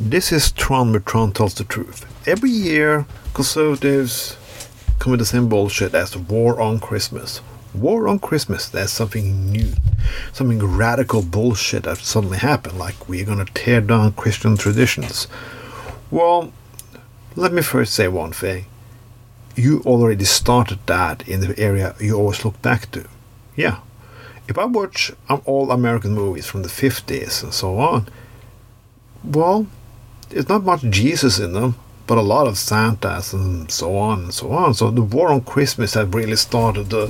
This is Trond where Trond tells the truth. Every year, conservatives come with the same bullshit as the war on Christmas. War on Christmas, that's something new. Something radical bullshit that suddenly happened, like we're gonna tear down Christian traditions. Well, let me first say one thing. You already started that in the area you always look back to. Yeah. If I watch um, all American movies from the 50s and so on, well, there's not much Jesus in them, but a lot of Santas and so on and so on. So the war on Christmas had really started uh,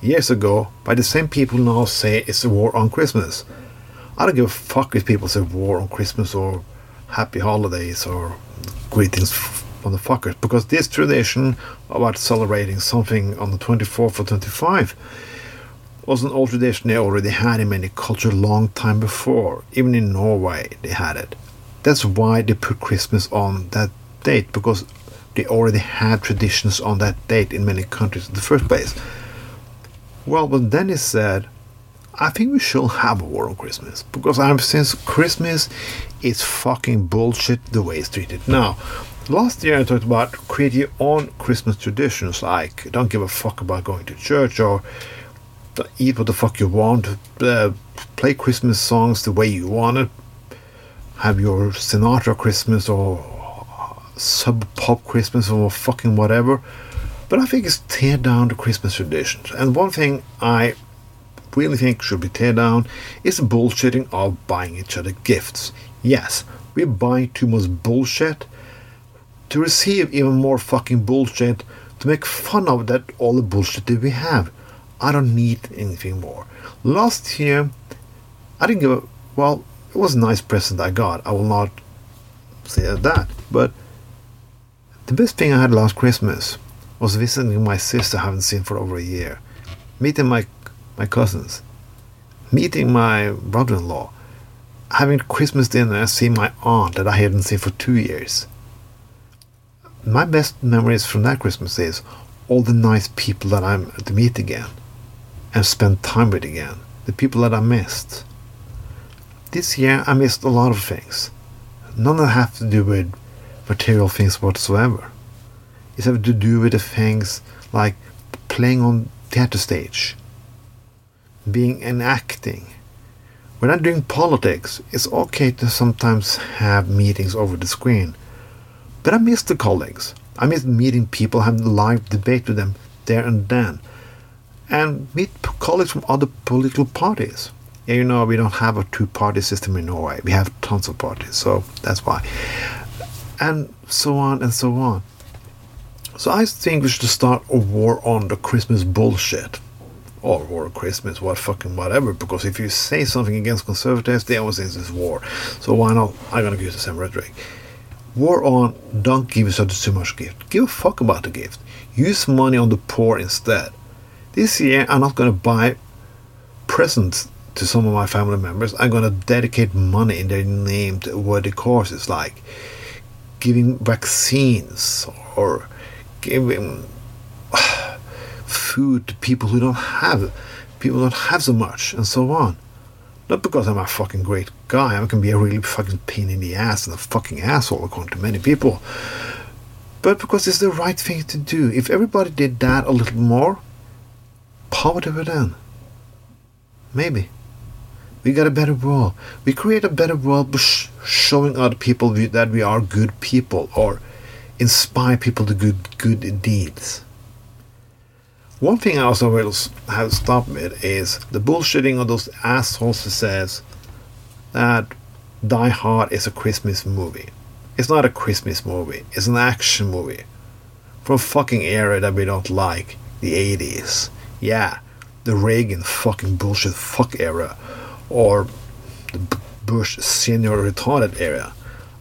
years ago by the same people now say it's a war on Christmas. I don't give a fuck if people say war on Christmas or happy holidays or greetings from the fuckers because this tradition about celebrating something on the 24th or 25 was an old tradition they already had in many cultures long time before. Even in Norway they had it. That's why they put Christmas on that date because they already had traditions on that date in many countries in the first place. Well, but then he said, I think we should have a war on Christmas because I'm since Christmas is fucking bullshit the way it's treated now. Last year I talked about creating your own Christmas traditions like don't give a fuck about going to church or eat what the fuck you want, uh, play Christmas songs the way you want it, have your Sinatra Christmas or sub pop Christmas or fucking whatever. But I think it's tear down the Christmas traditions. And one thing I really think should be tear down is the bullshitting of buying each other gifts. Yes, we buy too much bullshit to receive even more fucking bullshit to make fun of that all the bullshit that we have. I don't need anything more. Last year, I didn't give a well it was a nice present I got. I will not say that. But the best thing I had last Christmas was visiting my sister I haven't seen for over a year, meeting my my cousins, meeting my brother-in-law, having Christmas dinner and seeing my aunt that I hadn't seen for two years. My best memories from that Christmas is all the nice people that I'm to meet again and spend time with again, the people that I missed. This year I missed a lot of things. None that have to do with material things whatsoever. It's have to do with the things like playing on theater stage, being and acting. When I'm doing politics, it's okay to sometimes have meetings over the screen. But I miss the colleagues. I miss meeting people, having live debate with them there and then. And meet colleagues from other political parties you know, we don't have a two party system in Norway. We have tons of parties, so that's why. And so on and so on. So I think we should start a war on the Christmas bullshit. Or war on Christmas, what fucking whatever. Because if you say something against conservatives, they always say this war. So why not? I'm gonna use the same rhetoric. War on don't give other too much gift. Give a fuck about the gift. Use money on the poor instead. This year I'm not gonna buy presents to some of my family members, I'm going to dedicate money in their name to what the worthy causes like giving vaccines or giving food to people who don't have people don't have so much and so on. Not because I'm a fucking great guy, I can be a really fucking pain in the ass and a fucking asshole according to many people. But because it's the right thing to do. If everybody did that a little more, power to them. Maybe. We got a better world. We create a better world by sh- showing other people that we are good people or inspire people to good good deeds. One thing I also will have to stop with is the bullshitting of those assholes who says that Die Hard is a Christmas movie. It's not a Christmas movie. It's an action movie from a fucking era that we don't like, the 80s. Yeah, the Reagan fucking bullshit fuck era or the Bush senior retarded area.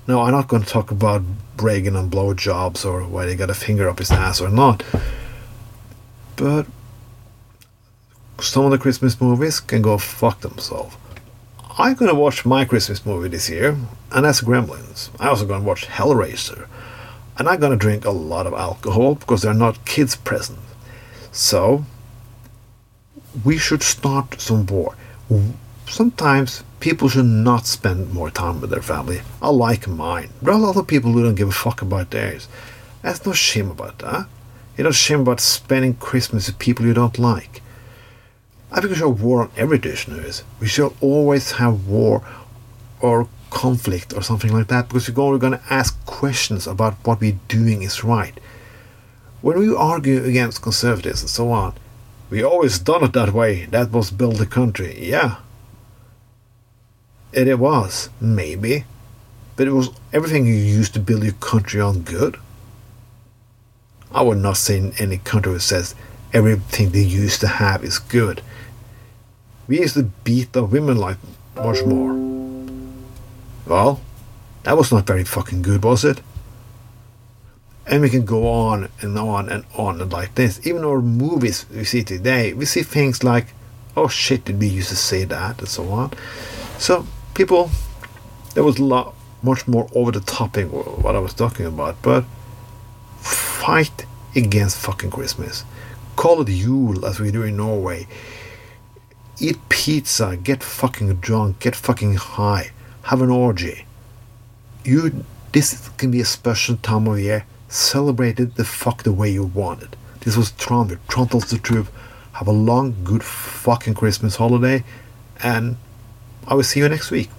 Now, I'm not going to talk about Reagan and blowjobs or why they got a finger up his ass or not. But some of the Christmas movies can go fuck themselves. I'm gonna watch my Christmas movie this year, and that's Gremlins. I'm also gonna watch Hellraiser. And I'm gonna drink a lot of alcohol because there are not kids present. So, we should start some war sometimes people should not spend more time with their family. I like mine. There are a lot of people who don't give a fuck about theirs. There's no shame about that. You're not shame about spending Christmas with people you don't like. I think we should have war on every dish nowadays. We should always have war or conflict or something like that because we're going to ask questions about what we're doing is right. When we argue against conservatives and so on, we always done it that way. That was build the country. Yeah. And it was, maybe. But it was everything you used to build your country on good. I would not say in any country that says everything they used to have is good. We used to beat the women like much more. Well, that was not very fucking good, was it? And we can go on and on and on and like this. Even our movies we see today, we see things like, oh shit, did we used to say that and so on. So people, there was a lot much more over the topic what I was talking about, but fight against fucking Christmas. Call it Yule as we do in Norway. Eat pizza, get fucking drunk, get fucking high, have an orgy. You this can be a special time of year. Celebrate it the fuck the way you want it. This was Trond. Trond tells the truth. Have a long, good fucking Christmas holiday, and I will see you next week.